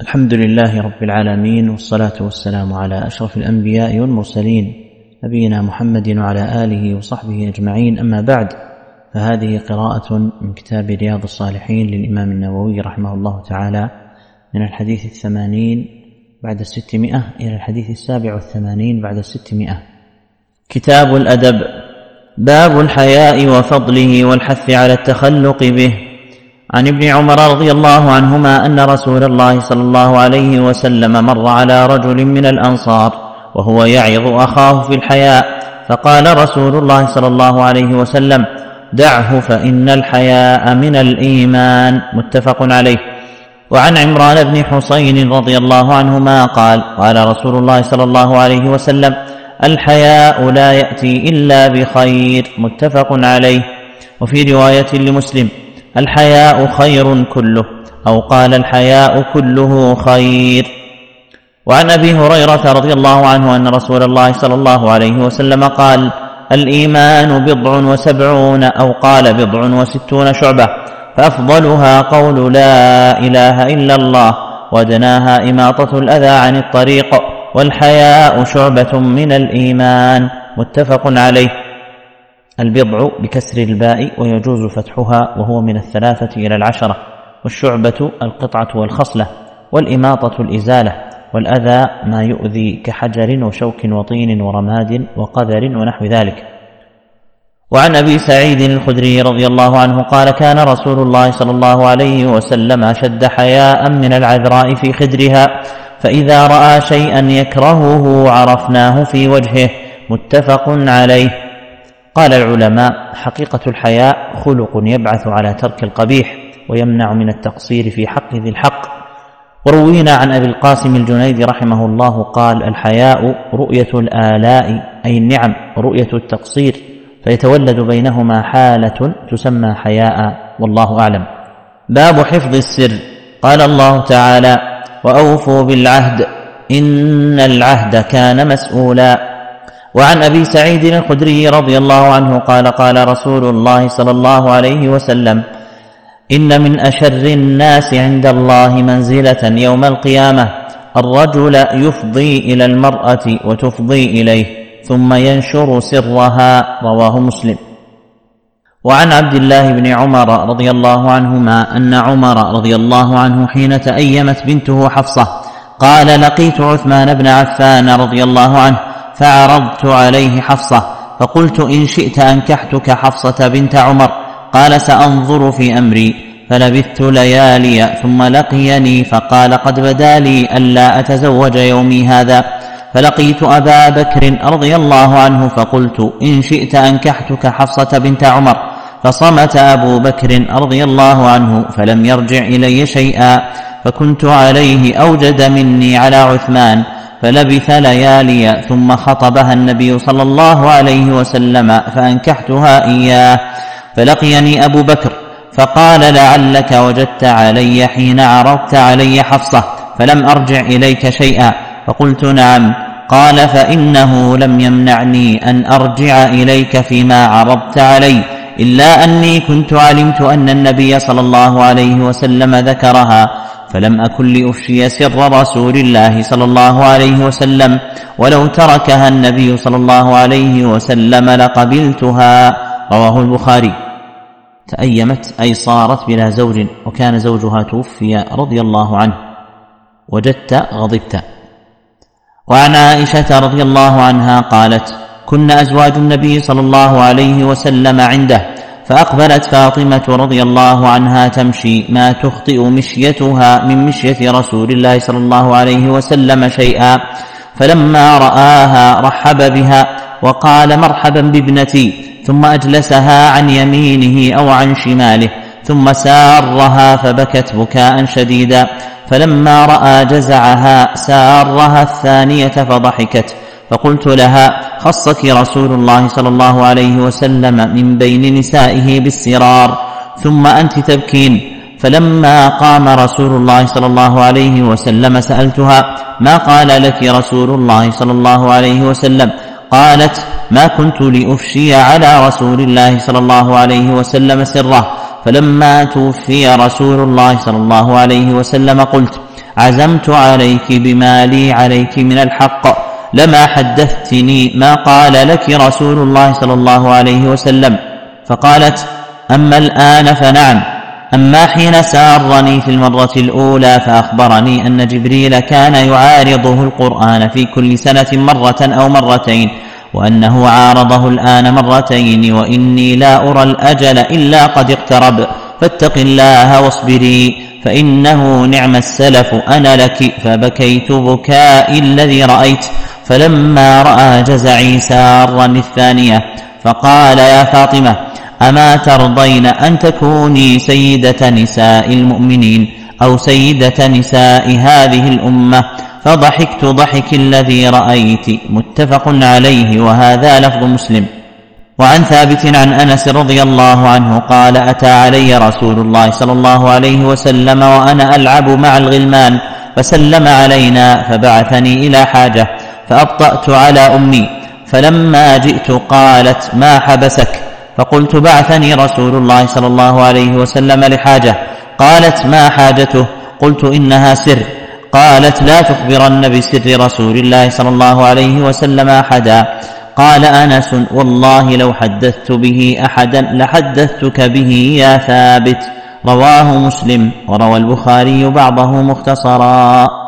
الحمد لله رب العالمين والصلاة والسلام على أشرف الأنبياء والمرسلين نبينا محمد وعلى آله وصحبه أجمعين. أما بعد فهذه قراءة من كتاب رياض الصالحين للإمام النووي رحمه الله تعالى من الحديث الثمانين بعد الستمائة إلى الحديث السابع والثمانين بعد الستمائة. كتاب الأدب باب الحياء وفضله والحث على التخلق به. عن ابن عمر رضي الله عنهما أن رسول الله صلى الله عليه وسلم مر على رجل من الأنصار وهو يعظ أخاه في الحياء فقال رسول الله صلى الله عليه وسلم دعه فإن الحياء من الإيمان. متفق عليه. وعن عمران بن حسين رضي الله عنهما قال قال رسول الله صلى الله عليه وسلم الحياء لا يأتي إلا بخير. متفق عليه. وفي رواية لمسلم الحياء خير كله أو قال الحياء كله خير. وعن أبي هريرة رضي الله عنه أن رسول الله صلى الله عليه وسلم قال الإيمان بضع وسبعون أو قال بضع وستون شعبة فأفضلها قول لا إله إلا الله ودناها إماطة الأذى عن الطريق والحياء شعبة من الإيمان. متفق عليه. البضع بكسر الباء ويجوز فتحها وهو من الثلاثة إلى العشرة والشعبة القطعة والخصلة والإماطة الإزالة والأذى ما يؤذي كحجر وشوك وطين ورماد وقذر ونحو ذلك. وعن أبي سعيد الخدري رضي الله عنه قال كان رسول الله صلى الله عليه وسلم أشد حياء من العذراء في خدرها فإذا رأى شيئا يكرهه عرفناه في وجهه متفق عليه. قال العلماء حقيقة الحياء خلق يبعث على ترك القبيح ويمنع من التقصير في حق ذي الحق. وروينا عن أبي القاسم الجنيد رحمه الله قال الحياء رؤية الآلاء أي النعم رؤية التقصير فيتولد بينهما حالة تسمى حياء والله أعلم. باب حفظ السر. قال الله تعالى وأوفوا بالعهد إن العهد كان مسؤولا. وعن أبي سعيد الخدري رضي الله عنه قال قال رسول الله صلى الله عليه وسلم إن من أشر الناس عند الله منزلة يوم القيامة الرجل يفضي إلى المرأة وتفضي إليه ثم ينشر سرها رواه مسلم. وعن عبد الله بن عمر رضي الله عنهما أن عمر رضي الله عنه حين تأيمت بنته حفصة قال لقيت عثمان بن عفان رضي الله عنه فعرضت عليه حفصة فقلت إن شئت أنكحتك حفصة بنت عمر. قال سأنظر في أمري. فلبثت ليالي ثم لقيني فقال قد بدا لي ألا أتزوج يومي هذا. فلقيت أبا بكر رضي الله عنه فقلت إن شئت أنكحتك حفصة بنت عمر. فصمت أبو بكر رضي الله عنه فلم يرجع إلي شيئا فكنت عليه أوجد مني على عثمان. فلبث ليالي ثم خطبها النبي صلى الله عليه وسلم فأنكحتها إياه. فلقيني أبو بكر فقال لعلك وجدت علي حين عرضت علي حفصة فلم أرجع إليك شيئا. فقلت نعم. قال فإنه لم يمنعني أن أرجع إليك فيما عرضت علي إلا أني كنت علمت أن النبي صلى الله عليه وسلم ذكرها. فلم أكن لأفشي سر رسول الله صلى الله عليه وسلم ولو تركها النبي صلى الله عليه وسلم لقبلتها. رواه البخاري. تأيمت أي صارت بلا زوج وكان زوجها توفي رضي الله عنه. وجدت غضبت. وعن عائشة رضي الله عنها قالت كن أزواج النبي صلى الله عليه وسلم عنده. فأقبلت فاطمة رضي الله عنها تمشي ما تخطئ مشيتها من مشية رسول الله صلى الله عليه وسلم شيئا فلما رآها رحب بها وقال مرحبا بابنتي ثم أجلسها عن يمينه أو عن شماله ثم سارها فبكت بكاء شديدا فلما رأى جزعها سارها الثانية فضحكت فقلت لها خصك رسول الله صلى الله عليه وسلم من بين نسائه بالسرار ثم أنت تبكين. فلما قام رسول الله صلى الله عليه وسلم سألتها ما قال لك رسول الله صلى الله عليه وسلم؟ قالت ما كنت لأفشي على رسول الله صلى الله عليه وسلم سره. فلما توفي رسول الله صلى الله عليه وسلم قلت عزمت عليك بما لي عليك من الحق. لما حدثتني ما قال لك رسول الله صلى الله عليه وسلم؟ فقالت أما الآن فنعم. أما حين سارني في المرة الأولى فأخبرني أن جبريل كان يعارضه القرآن في كل سنة مرة أو مرتين وأنه عارضه الآن مرتين وإني لا أرى الأجل إلا قد اقترب. فاتق الله واصبري فإنه نعم السلف أنا لك فبكيت بكائي الذي رأيت. فلما رأى جزعي سارا الثانية فقال يا فاطمة أما ترضين أن تكوني سيدة نساء المؤمنين أو سيدة نساء هذه الأمة؟ فضحكت ضحك الذي رأيت متفق عليه وهذا لفظ مسلم. وعن ثابت عن أنس رضي الله عنه قال أتى علي رسول الله صلى الله عليه وسلم وأنا ألعب مع الغلمان فسلم علينا فبعثني إلى حاجة. فأبطأت على أمي. فلما جئت قالت ما حبسك؟ فقلت بعثني رسول الله صلى الله عليه وسلم لحاجة. قالت ما حاجته؟ قلت إنها سر. قالت لا تخبرن بسر رسول الله صلى الله عليه وسلم أحدا. قال أنس والله لو حدثت به أحدا لحدثتك به يا ثابت. رواه مسلم وروى البخاري بعضه مختصرا.